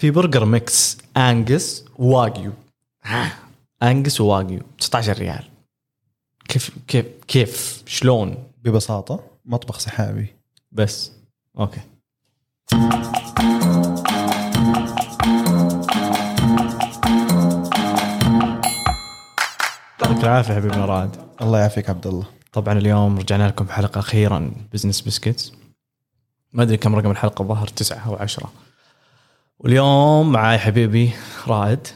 في برجر mix Angus واجيو. Angus وواجيو 19 ريال. كيف كيف كيف؟ شلون؟ ببساطة مطبخ سحابي. بس. okay. يعطيك العافية حبيبنا رائد الله يعافيك عبد الله. طبعا اليوم رجعنا لكم بحلقة أخيرا بزنس بسكتس ما أدري كم رقم الحلقة الظاهر تسعة أو عشرة. واليوم معاي حبيبي رائد.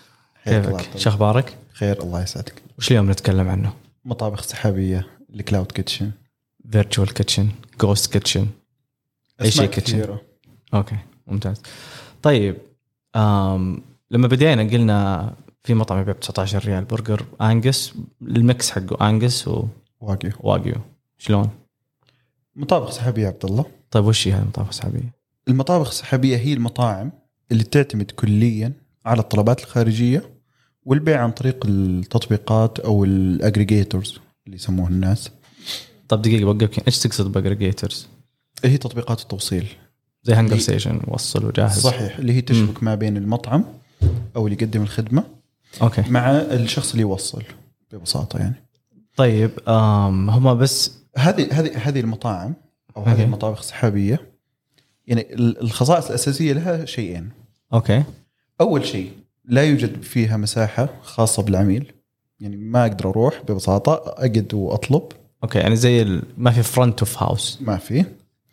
كيفك؟ شو. أخبارك خير الله يسعدك. وش اليوم نتكلم عنه؟ مطابخ سحابية ال cloud kitchen virtual kitchen ghost kitchen أي شيء kitchen. okay ممتاز. طيب آم لما بدينا قلنا في مطعم يبيع ب 19 ريال برجر Angus ال mix حقه Angus واقي وواجيو شلون؟ مطابخ سحابية عبد الله. طيب وش هي هذه المطابخ السحابية؟ المطابخ السحابية هي المطاعم اللي تعتمد كليا على الطلبات الخارجية والبيع عن طريق التطبيقات أو ال aggregators اللي يسموه الناس. طب دقيقة بوقفك إيش تقصد ب aggregators؟ اللي هي تطبيقات التوصيل. زي هانجر ستيشن وصل وجاهز. صحيح اللي هي تشبك ما بين المطعم أو اللي يقدم الخدمة okay. مع الشخص اللي يوصل ببساطة يعني. طيب هم بس هذه هذه هذه المطاعم أو هذه. المطابخ السحابية يعني ال- الخصائص الأساسية لها شيئين. okay. أول شيء لا يوجد فيها مساحة خاصة بالعميل. يعني ما أقدر أروح ببساطة أقعد وأطلب. okay يعني زي. ما في front of house ما في.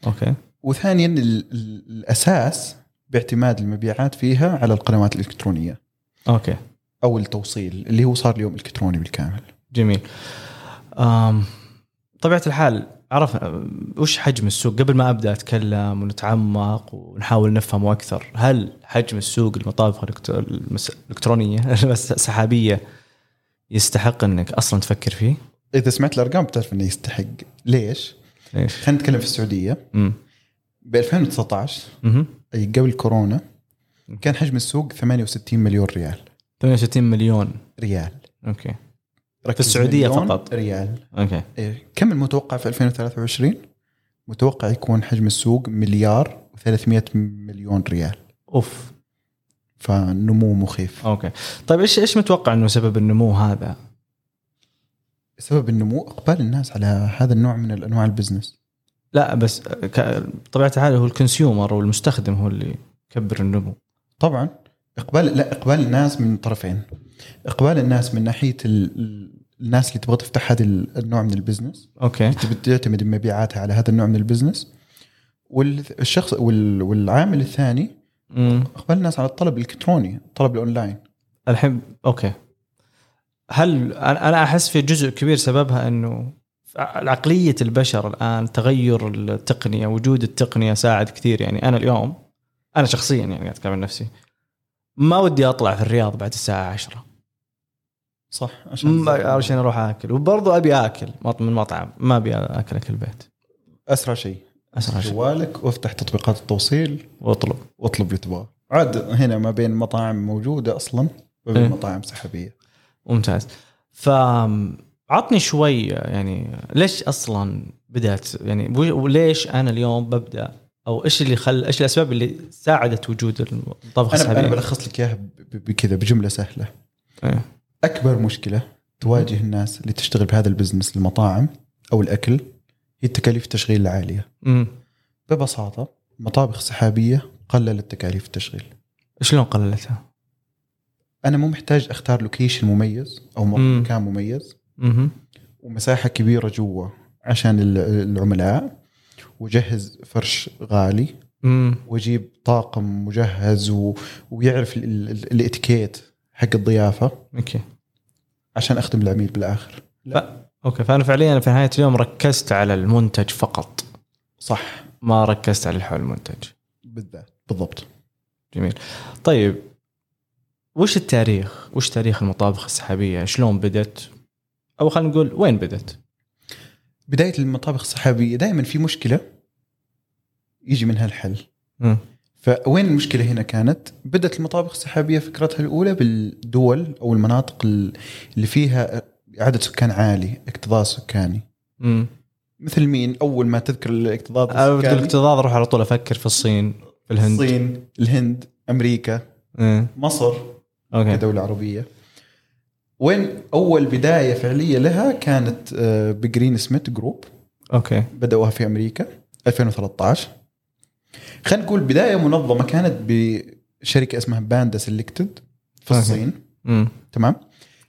okay. وثانيا ال- ال- الأساس باعتماد المبيعات فيها على القنوات الإلكترونية. أوكي. أو التوصيل اللي هو صار اليوم إلكتروني بالكامل. جميل. آم طبيعة الحال عرف وش حجم السوق؟ قبل ما أبدأ أتكلم ونتعمق ونحاول نفهمه أكثر هل حجم السوق المطابخ الإلكترونية السحابية يستحق إنك أصلا تفكر فيه؟ إذا سمعت الأرقام بتعرف إنه يستحق. ليش؟ ليش؟ خلينا نتكلم في السعودية. امم ب 2019 أها أي قبل كورونا كان حجم السوق 68 مليون ريال. 68 مليون ريال. okay. في السعودية مليون فقط. ريال. okay. إيه. كم المتوقع في 2023 متوقع يكون حجم السوق مليار و300 مليون ريال. أوف. فنمو مخيف. okay. طيب إيش إيش متوقع إنه سبب النمو هذا؟ سبب النمو إقبال الناس على هذا النوع من الأنواع ال business. لا بس بطبيعه الحال هو ال consumer والمستخدم هو اللي يكبر النمو. طبعا. اقبال لا إقبال الناس من طرفين. إقبال الناس من ناحية ال- ال- الناس اللي تبغى تفتح هذا ال- النوع من ال business. okay. تبي تعتمد مبيعاتها على هذا النوع من ال business. والشخص وال- والعامل الثاني إقبال الناس على الطلب الإلكتروني الطلب الأونلاين. الحين أوكي. هل أنا أحس في جزء كبير سببها إنه عقلية البشر الآن تغير التقنية وجود التقنية ساعد كثير. يعني أنا اليوم أنا شخصيا يعني قاعد أتكلم عن نفسي ما ودي أطلع في الرياض بعد الساعة 10 صح عشان عشان أروح أكل. وبرضه أبي أكل من مطعم ما أبي أكل أكل البيت. أسرع شيء. أسرع شيء. جوالك وافتح تطبيقات التوصيل. واطلب. واطلب اللي تبغاه عاد هنا ما بين مطاعم موجودة أصلا وما إيه. بين مطاعم سحابية. ممتاز. ف عطني شوي يعني ليش أصلا بدأت؟ يعني وليش أنا اليوم ببدأ أو إيش اللي خل إيش الأسباب اللي ساعدت وجود الطبخ أنا أنا السحابي بلخص لك إياها بكذا بجملة سهلة. إيه. أكبر مشكلة تواجه الناس اللي تشتغل بهذا البزنس المطاعم أو الأكل هي التكاليف التشغيل العالية. امم ببساطة مطابخ سحابية قللت تكاليف التشغيل. شلون قللتها؟ أنا مو محتاج أختار location مميز أو. مكان مميز. أها ومساحة كبيرة جوا عشان ال- العملاء. وجهز فرش غالي. امم واجيب طاقم مجهز و... ويعرف ال... ال... الاتيكيت حق الضيافة. okay. عشان أخدم العميل بالآخر. ف... okay. فأنا فعليا في نهاية اليوم ركزت على المنتج فقط. صح. ما ركزت على الحول المنتج. بالذات. بالضبط. جميل. طيب وش التاريخ؟ وش تاريخ المطابخ السحابية؟ شلون بدت أو خلينا نقول وين بدت بداية المطابخ السحابيه دائما في مشكلة يجي منها الحل. مم. فوين المشكلة هنا كانت؟ بدأت المطابخ السحابيه فكرتها الأولى بالدول أو المناطق ال- اللي فيها عدد سكان عالي اكتظاظ سكاني. امم مثل مين؟ أول ما تذكر الاكتظاظ السكاني. الاكتظاظ أروح على طول أفكر في الصين في الهند. الصين الهند أمريكا إيه. مصر okay. كدولة عربية. وين أول بداية فعلية لها كانت آه، بجرين سميث جروب. okay. بدأوها في أمريكا 2013 خلينا نقول بداية منظمة كانت بشركه اسمها باندا سيلكتد في. الصين. تمام؟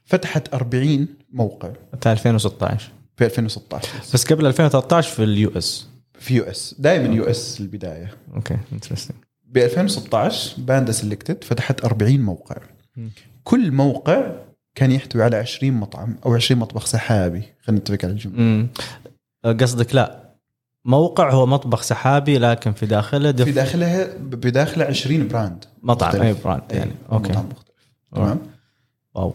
فتحت 40 موقع. بتاع 2016 في 2016 بس. قبل 2013 في ال US. في US. دائما US البداية. okay. interesting ب 2016 باندا سيلكتد فتحت 40 موقع. مم. كل موقع كان يحتوي على 20 مطعم أو 20 مطبخ سحابي. خلينا نتفق على الجملة. امم قصدك لا. موقع هو مطبخ سحابي لكن في داخله دف... في داخلها بداخلها 20 brand. مطعم مختلف. أي brand أي، يعني. okay. مطعم مختلف. تمام؟ wow.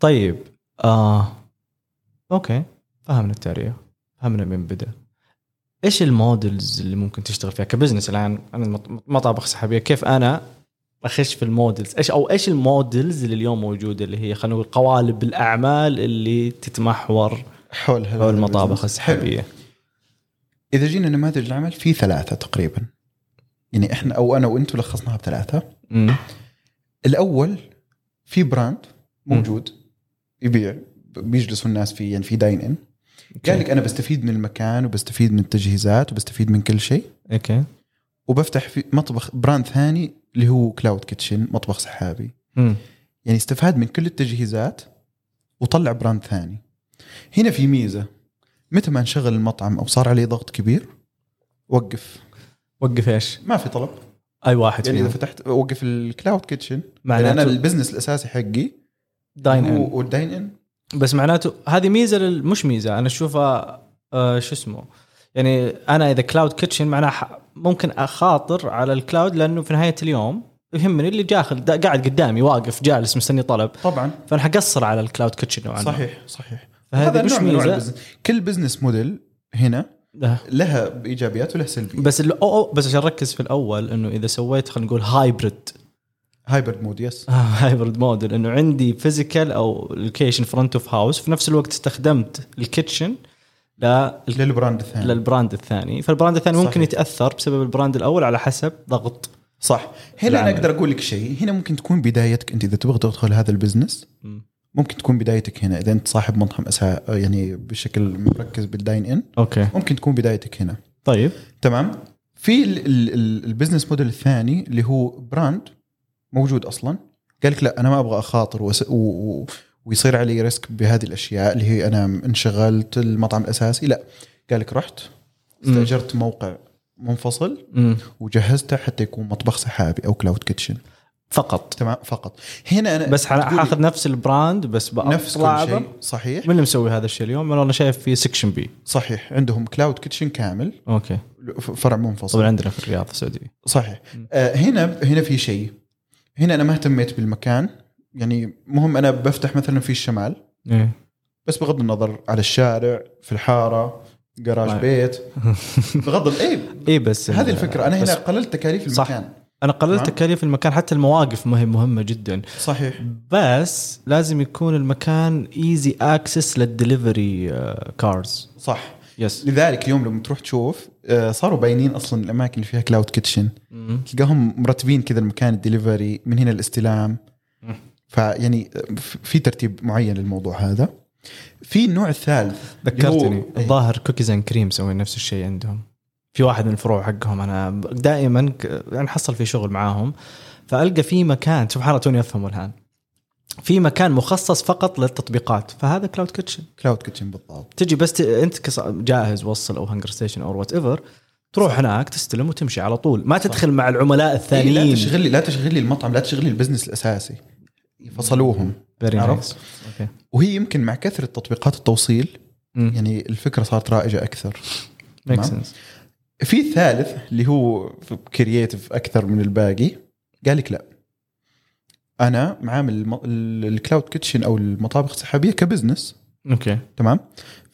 طيب آه. okay. فهمنا التاريخ. فهمنا من بدأ. إيش ال models اللي ممكن تشتغل فيها ك business الآن؟ أنا مط- مطابخ سحابية. كيف أنا أخش في ال models. إيش أو إيش ال models اللي اليوم موجودة اللي هي خلينا نقول قوالب الأعمال اللي تتمحور حول حول المطابخ. السحابية. إذا جينا نماذج العمل في ثلاثة تقريبا. يعني إحنا أو أنا وأنتم لخصناها بثلاثة. امم الأول في brand موجود يبيع بيجلسوا الناس فيه يعني في dine in قال لك أنا بستفيد من المكان وبستفيد من التجهيزات وبستفيد من كل شيء. okay. وبفتح في مطبخ brand ثاني اللي هو cloud kitchen مطبخ سحابي. امم يعني استفاد من كل التجهيزات وطلع brand ثاني. هنا في ميزة. متى ما انشغل المطعم أو صار عليه ضغط كبير وقف. وقف إيش؟ ما في طلب. أي واحد يعني إذا فتحت وقف ال cloud kitchen يعني معناته أنا البزنس الأساسي حقي داين إن. والداين إن. بس معناته هذه ميزة لل... مش ميزة أنا أشوفها آه شو اسمه؟ يعني أنا إذا cloud kitchen معناها ممكن أخاطر على ال cloud لأنه في نهاية اليوم يهمني اللي داخل دا- قاعد قدامي واقف جالس مستني طلب. طبعا. فانا حقصر على ال cloud kitchen نوعا. صحيح صحيح. فهذه هذا مش ميزة. كل business model هنا ده. لها إيجابيات ولها سلبيات. بس أو أو بس عشان نركز في الأول إنه إذا سويت خلينا نقول hybrid hybrid mode yes hybrid model انه عندي physical أو location front of house في نفس الوقت استخدمت الكيتشن للبراند الثاني. للبراند الثاني. فالبراند الثاني ممكن صحيح. يتأثر بسبب ال brand الأول على حسب ضغط. صح. هنا أنا. أقدر أقول لك شيء. هنا ممكن تكون بدايتك أنت إذا تبغى تدخل هذا ال business مم. ممكن تكون بدايتك هنا. إذا أنت صاحب مطعم أسا... يعني بشكل مركز بال dine in okay. ممكن تكون بدايتك هنا. طيب. تمام. في ال- ال- ال- ال business model الثاني اللي هو brand موجود أصلا. قال لك لا أنا ما أبغى أخاطر وس... و... و... ويصير علي risk بهذه الأشياء اللي هي أنا انشغلت المطعم الأساسي. لا قال لك رحت استأجرت موقع منفصل مم. وجهزته حتى يكون مطبخ سحابي أو cloud kitchen فقط. تمام فقط. هنا أنا بس حاخذ نفس ال brand بس نفس كل شيء صحيح. من اللي مسوي هذا الشيء اليوم؟ أنا شايف في Section B صحيح عندهم cloud kitchen كامل. okay. فرع منفصل. طبعا عندنا في الرياض السعودية. صحيح. آه هنا هنا في شيء. هنا أنا ما اهتميت بالمكان. يعني مهم أنا بفتح مثلا في الشمال إيه. بس بغض النظر على الشارع في الحارة جراج طيب. بيت. بغض إيه. إيه بس هذه الفكرة. أنا هنا قللت تكاليف صح. المكان. أنا قللت. تكاليف المكان حتى المواقف ما هي مهمة جدا. صحيح. بس لازم يكون المكان easy access لل delivery cars صح. yes لذلك اليوم لما تروح تشوف آه، صاروا باينين أصلا الأماكن اللي فيها cloud kitchen تلقاهم مرتبين كذا المكان الدليفري من هنا الاستلام. فيعني في ترتيب معين للموضوع هذا. في النوع الثالث ذكرتني. إيه. الظاهر Cookies and Cream مسوين نفس الشيء عندهم. في واحد من الفروع حقهم أنا دائما يعني حصل في شغل معاهم فألقى في مكان سبحان الله توني افهمه الآن. في مكان مخصص فقط للتطبيقات فهذا cloud kitchen cloud kitchen بالضبط. تجي بس ت... أنت جاهز وصل أو HungerStation أو whatever تروح هناك تستلم وتمشي على طول. ما تدخل مع العملاء إيه لا الثانيين. تشغلي لا تشغلي المطعم لا تشغلي ال business الأساسي. فصلوهم. very عرفت؟ nice okay وهي يمكن مع كثرة تطبيقات التوصيل يعني يعني الفكرة صارت رائجة أكثر. في الثالث اللي هو creative أكثر من الباقي قال لك لا. أنا معامل ال cloud kitchen أو المطابخ السحابية ك business. okay تمام؟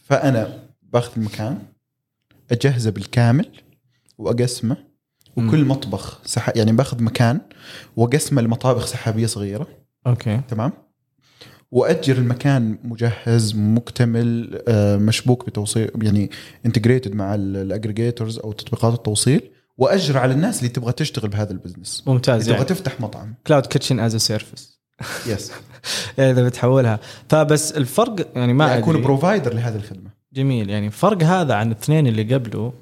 فأنا باخذ المكان أجهزه بالكامل وأقسمه وكل مطبخ سح... يعني باخذ مكان وأقسمه لمطابخ سحابية صغيرة. okay. تمام؟ وأجر المكان مجهز مكتمل آه، مشبوك بتوصيل يعني integrated مع ال aggregators أو تطبيقات التوصيل وأجر على الناس اللي تبغى تشتغل بهذا ال business. ممتاز اللي يعني تبغى تفتح مطعم. cloud kitchen as service yes إذا بتحولها. فبس الفرق يعني ما ما اكون provider لهذه الخدمة. جميل يعني فرق هذا عن الاثنين اللي قبله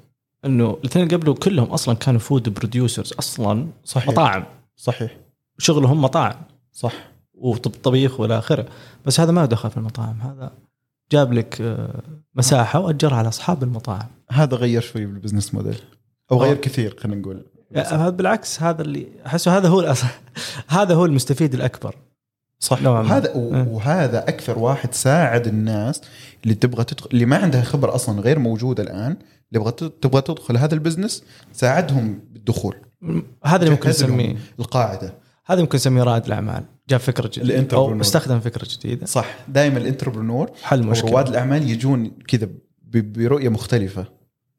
إنه الاثنين اللي قبله كلهم أصلا كانوا food producers أصلا صحيح. مطاعم. صحيح. شغلهم مطاعم. صح. وطبيخ والى اخره. بس هذا ما دخل في المطاعم. هذا جاب لك آه، مساحة وأجرها على أصحاب المطاعم. هذا غير شوي بال business model. أو غير آه. كثير خلينا نقول. هذا بالعكس هذا اللي احسه هذا هو هذا هو المستفيد الأكبر. صح. نوعاً ما. وهذا أكثر واحد ساعد الناس اللي تبغى تدخل اللي ما عندها خبرة أصلا غير موجودة الآن اللي تبغى تبغى تدخل هذا ال business ساعدهم بالدخول. هذا اللي ممكن نسميه. القاعدة. هذا ممكن نسميه رائد الأعمال. جاب فكرة جديدة. أو استخدم فكرة جديدة. صح. دائما الإنتربرنور حل مشكلة. رواد الأعمال يجون كذا برؤية مختلفة.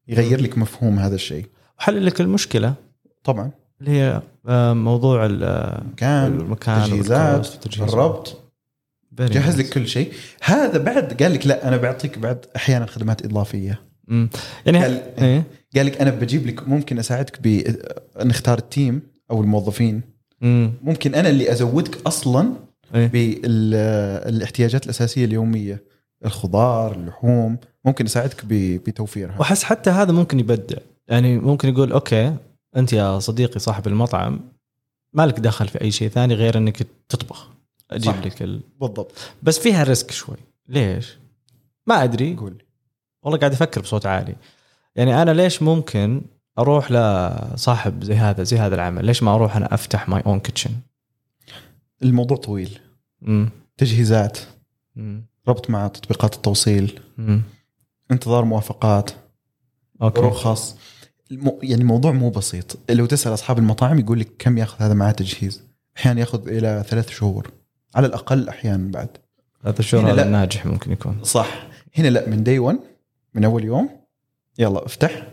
يغير لك مفهوم هذا الشيء. وحل لك المشكلة. طبعا. اللي هي آه، موضوع ال- مكان المكان تجهيزات والكوست والتجهيزات. الربط. جهز. لك كل شيء. هذا بعد قال لك لا أنا بعطيك بعد أحيانا خدمات إضافية. يعني قال- إيه؟ قال لك أنا بجيب لك ممكن أساعدك ب نختار ال team أو الموظفين. مم. ممكن أنا اللي أزودك أصلا إيه. بالاحتياجات الأساسية اليومية الخضار اللحوم ممكن أساعدك بتوفيرها وأحس حتى هذا ممكن يبدع يعني ممكن يقول okay أنت يا صديقي صاحب المطعم مالك دخل في أي شيء ثاني غير إنك تطبخ أجيب صح. لك ال... بالضبط بس فيها risk شوي ليش؟ ما أدري قول والله قاعد أفكر بصوت عالي يعني أنا ليش ممكن أروح لصاحب زي هذا زي هذا العمل. ليش ما أروح أنا أفتح ماي اون كيتشن الموضوع طويل. تجهيزات ربط مع تطبيقات التوصيل انتظار موافقات okay. رخص الم... يعني الموضوع مو بسيط. لو تسأل أصحاب المطاعم يقول لك كم ياخذ هذا معاه تجهيز؟ أحيانا ياخذ إلى ثلاث شهور. على الأقل أحيانا بعد. الشغل هنا هذا. ناجح ممكن يكون. صح. هنا لا من day 1 من أول يوم يلا افتح.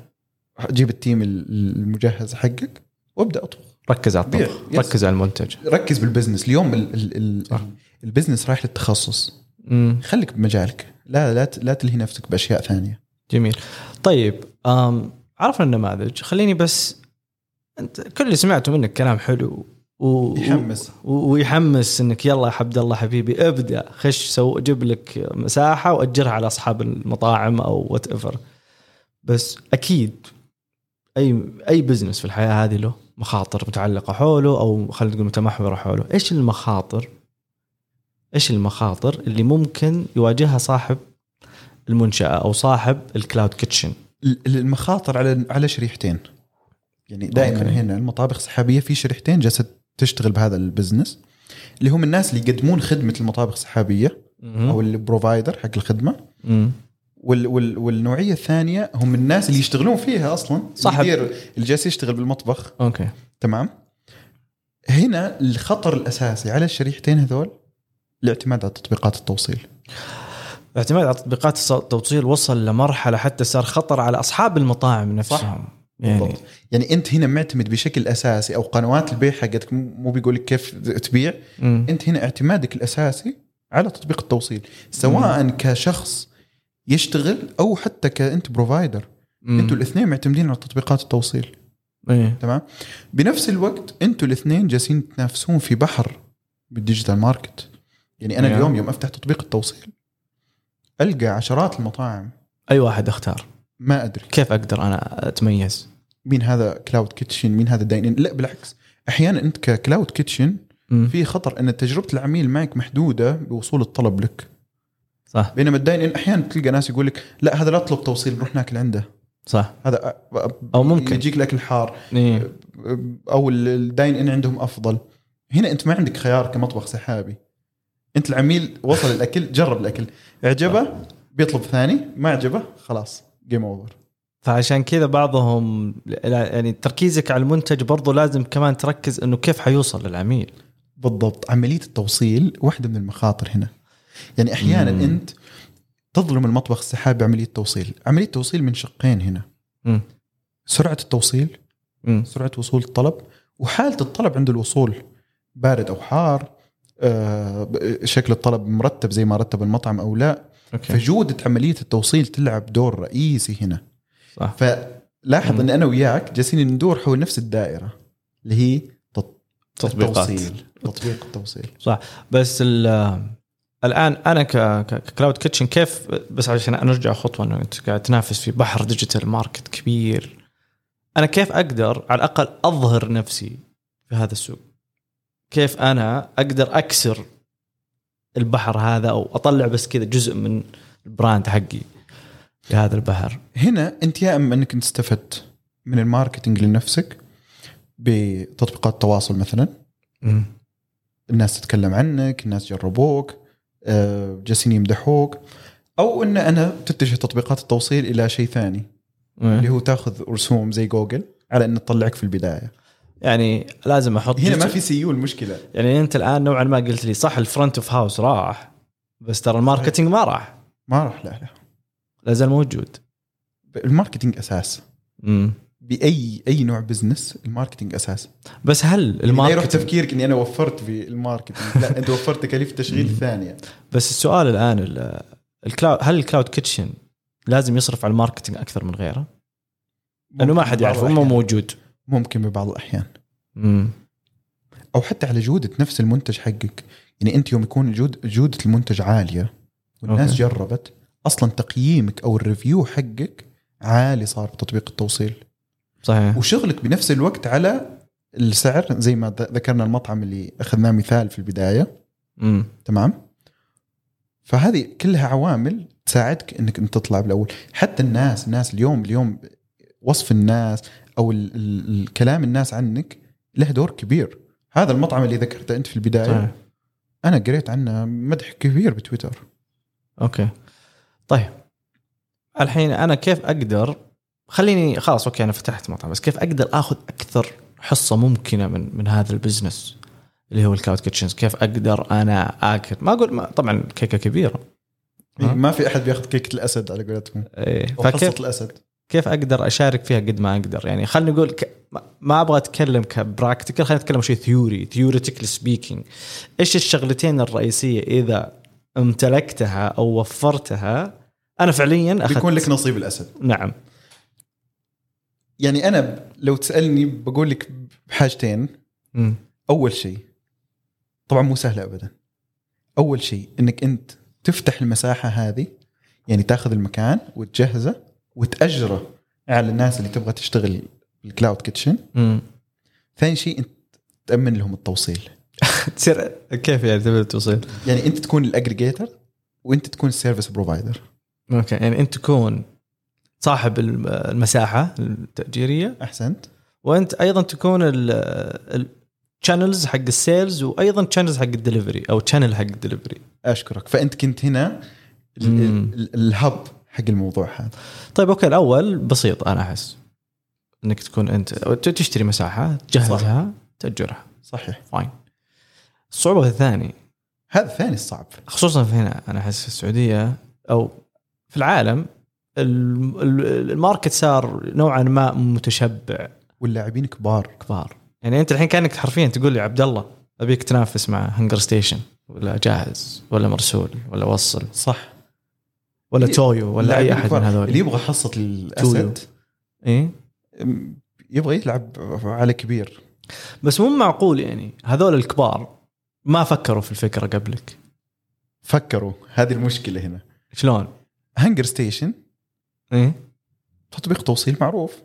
جيب ال team المجهز حقك وابدأ اطبخ. ركز على الطبخ. ركز على المنتج. ركز بال business. اليوم ال ال ال صح. ال business رايح للتخصص. مم. خليك بمجالك. لا لا لا تلهي نفسك بأشياء ثانية. جميل. طيب عرفنا النماذج خليني بس أنت كل اللي سمعته منك كلام حلو و... يحمس. و... ويحمس إنك يلا يا عبد الله حبيبي ابدأ. خش سو جيب لك مساحة وأجرها على أصحاب المطاعم أو whatever بس أكيد أي أي business في الحياة هذه له مخاطر متعلقة حوله أو خلينا نقول متمحوره حوله. إيش المخاطر؟ إيش المخاطر اللي ممكن يواجهها صاحب المنشأة أو صاحب ال cloud kitchen ال- المخاطر على على شريحتين. يعني دائما أوكي. هنا المطابخ السحابية في شريحتين جالسة تشتغل بهذا ال business اللي هم الناس اللي يقدمون خدمة المطابخ السحابية أو ال provider حق الخدمة. مم. وال وال والنوعية الثانية هم الناس اللي يشتغلون فيها أصلا صاحب. اللي جالس يشتغل بالمطبخ. أوكي. تمام؟ هنا الخطر الأساسي على الشريحتين هذول الاعتماد على تطبيقات التوصيل. الاعتماد على تطبيقات التوصيل وصل لمرحلة حتى صار خطر على أصحاب المطاعم نفسهم. يعني بالضبط. يعني أنت هنا معتمد بشكل أساسي أو قنوات البيع حقتك مو بيقول لك كيف تبيع. مم. أنت هنا اعتمادك الأساسي على تطبيق التوصيل سواء كشخص يشتغل أو حتى كإنت بروفايدر. إنتوا الاثنين معتمدين على تطبيقات التوصيل. إيه. تمام؟ بنفس الوقت إنتوا الاثنين جالسين تنافسون في بحر بال digital market يعني أنا نعم. اليوم يوم أفتح تطبيق التوصيل ألقى عشرات المطاعم. أي واحد أختار؟ ما أدري. كيف أقدر أنا أتميز؟ مين هذا cloud kitchen مين هذا dine in لا بالعكس. أحيانا أنت ك cloud kitchen. في خطر أن تجربة العميل معك محدودة بوصول الطلب لك. صح. بينما ال dine in أحيانا تلقى ناس يقول لك لا هذا لا اطلب توصيل نروح ناكل عنده. صح. هذا أو ممكن. يجيك الاكل حار إيه. أو ال dine in عندهم أفضل. هنا أنت ما عندك خيار كمطبخ سحابي. أنت العميل وصل الأكل جرب الأكل. اعجبه بيطلب ثاني ما عجبه خلاص game over فعشان كذا بعضهم يعني تركيزك على المنتج برضو لازم كمان تركز إنه كيف حيوصل للعميل. بالضبط. عملية التوصيل واحدة من المخاطر هنا. يعني أحيانا مم. أنت تظلم المطبخ السحابي بعملية التوصيل عملية التوصيل من شقين هنا مم. سرعة التوصيل مم. سرعة وصول الطلب وحالة الطلب عند الوصول بارد أو حار آه، شكل الطلب مرتب زي ما رتب المطعم أو لا أوكي فجودة عملية التوصيل تلعب دور رئيسي هنا صح لاحظ مم. إن أنا وياك جالسين ندور حول نفس الدائرة اللي هي تط- تطبيقات. التوصيل تطبيق التوصيل بس ال- الآن أنا ك cloud kitchen كيف بس عشان نرجع خطوة إنه أنت قاعد تنافس في بحر digital market كبير. أنا كيف أقدر على الأقل أظهر نفسي في هذا السوق؟ كيف أنا أقدر أكسر البحر هذا أو أطلع بس كذا جزء من ال brand حقي في هذا البحر؟ هنا أنت يا أما أنك استفدت من ال marketing لنفسك بتطبيقات التواصل مثلا. الناس تتكلم عنك الناس جربوك جالسين يمدحوك أو إن أنا تتجه تطبيقات التوصيل إلى شيء ثاني اللي هو تاخذ رسوم زي جوجل على إن تطلعك في البداية. يعني لازم أحط هنا ما في SEO المشكلة يعني أنت الآن نوعا ما قلت لي صح ال front of house راح بس ترى الماركتينج ما راح. ما راح لا لا. لا زال موجود. ال marketing أساس. امم بأي أي نوع business ال marketing أساس بس هل يروح ال marketing تفكيرك إني أنا وفرت في ال marketing لا أنت وفرت تكاليف التشغيل الثانية بس السؤال الآن ال- ال cloud هل ال cloud kitchen لازم يصرف على ال marketing أكثر من غيره؟ لأنه ما حد يعرفه الأحيان. موجود ممكن ببعض الأحيان امم أو حتى على جودة نفس المنتج حقك يعني أنت يوم يكون جود جودة المنتج عالية والناس. أوكي. جربت أصلا تقييمك أو ال review حقك عالي صار بتطبيق التوصيل صحيح. وشغلك بنفس الوقت على السعر زي ما ذكرنا المطعم اللي أخذناه مثال في البداية. امم تمام؟ فهذه كلها عوامل تساعدك إنك أنت تطلع بالأول. حتى الناس الناس اليوم اليوم وصف الناس أو ال ال الكلام الناس عنك له دور كبير. هذا المطعم اللي ذكرته أنت في البداية. صحيح. أنا قريت عنه مدح كبير بتويتر. أوكي. طيب. الحين أنا كيف أقدر خليني خلاص أوكي أنا فتحت مطعم بس كيف أقدر آخذ أكثر حصة ممكنة من من هذا ال business اللي هو ال cloud kitchens؟ كيف أقدر أنا آكل؟ ما أقول ما طبعا كيكة كبيرة. ها؟ ما في أحد بياخذ كيكة الأسد على قولتهم. إيه. أو حصة فكيف الأسد. كيف أقدر أشارك فيها قد ما أقدر؟ يعني خلينا نقول ك... ما- ما أبغى أتكلم ك practical خلينا نتكلم شيء theory theoretical speaking إيش الشغلتين الرئيسية إذا امتلكتها أو وفرتها؟ أنا فعليا أخذت بيكون لك نصيب الأسد. نعم. يعني أنا لو تسألني بقول لك بحاجتين مم. أول شيء طبعا مو سهلة ابدا أول شيء إنك أنت تفتح المساحة هذه يعني تاخذ المكان وتجهزه وتأجره على الناس اللي تبغى تشتغل بال cloud kitchen. ثاني شيء أنت تأمن لهم التوصيل تصير كيف يعني تبي توصل؟ يعني أنت تكون ال aggregator وأنت تكون ال service provider أوكي يعني أنت تكون صاحب الم- المساحة التأجيرية. أحسنت. وأنت أيضا تكون ال channels حق ال sales وأيضا channels حق الدليفري أو channel حق الدليفري. أشكرك. فأنت كنت هنا ال hub حق الموضوع هذا. طيب أوكي الأول بسيط أنا أحس إنك تكون أنت تشتري مساحة تجهزها تأجرها. صحيح. fine الصعوبة الثاني. هذا ثاني الصعب. خصوصا في هنا أنا أحس في السعودية أو في العالم ال- ال- ال market صار نوعا ما متشبع. واللاعبين كبار. كبار. يعني أنت الحين كأنك حرفيا تقول لي عبد الله أبيك تنافس مع هنجر ستيشن ولا جاهز ولا مرسول ولا وصل. صح. ولا ToYou ولا أي أحد من. هذول. اللي يبغى حصة. الأسد إيه؟ يبغى يلعب على كبير. بس مو معقول يعني. هذول الكبار ما فكروا في الفكرة قبلك. فكروا. هذه المشكلة هنا. شلون؟ هنجر ستيشن إيه؟ تطبيق توصيل معروف.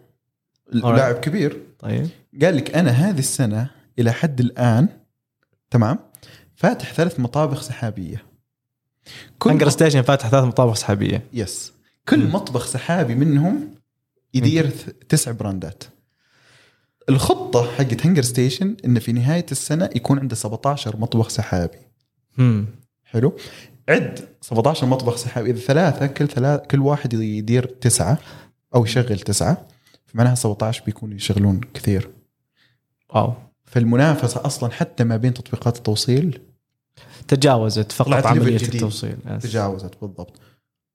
Alright. لاعب كبير. طيب. قال لك أنا هذه السنة إلى حد الآن تمام؟ فاتح ثلاث مطابخ سحابية. كل هنجر ستيشن فاتح ثلاث مطابخ سحابية. yes كل مم. مطبخ سحابي منهم يدير تسع براندات. الخطة حقت هنجر ستيشن انه في نهاية السنة يكون عنده 17 مطبخ سحابي. امم حلو؟ عد 17 مطبخ سحابي إذا ثلاثة كل ثلاث كل واحد يدير تسعة أو يشغل تسعة فمعناها 17 بيكونوا يشغلون كثير wow فالمنافسة أصلا حتى ما بين تطبيقات التوصيل تجاوزت فقط عملية. التوصيل. تجاوزت بالضبط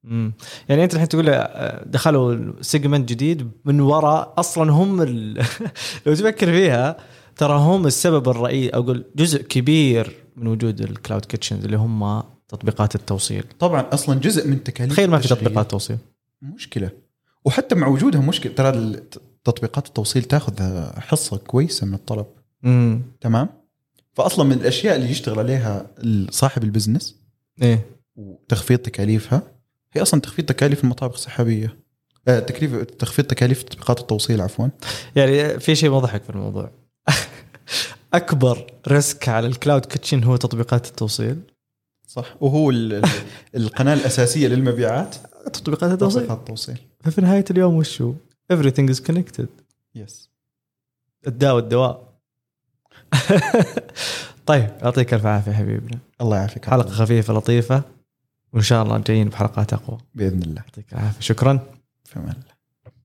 مم. يعني أنت الحين تقول آه، دخلوا segment جديد من وراء أصلا هم ال... لو تفكر فيها ترى هم السبب الرئيسي أو أقول جزء كبير من وجود ال cloud kitchens اللي هم تطبيقات التوصيل. طبعا أصلا جزء من تكاليف تخيل ما في تطبيقات توصيل. مشكلة. وحتى مع وجودها مشكلة. ترى تطبيقات التوصيل تأخذ حصة كويسة من الطلب. امم تمام؟ فأصلا من الأشياء اللي يشتغل عليها صاحب ال business إيه. وتخفيض تكاليفها هي أصلا تخفيض تكاليف المطابخ السحابية. آه، تكليف تخفيض تكاليف تطبيقات التوصيل عفوا. يعني في شيء مضحك في الموضوع. أكبر risk على ال cloud kitchen هو تطبيقات التوصيل. صح. وهو ال- ال- القناة الأساسية للمبيعات. تطبيقات التوصيل تطبيقات التوصيل. ففي نهاية اليوم وش هو؟ everything is connected. يس الداء والدواء. طيب يعطيك ألف عافية حبيبنا. الله يعافيك. حلقة خفيفة لطيفة. وإن شاء الله جايين بحلقات أقوى. بإذن الله. يعطيك العافية. شكرا. في أمان الله.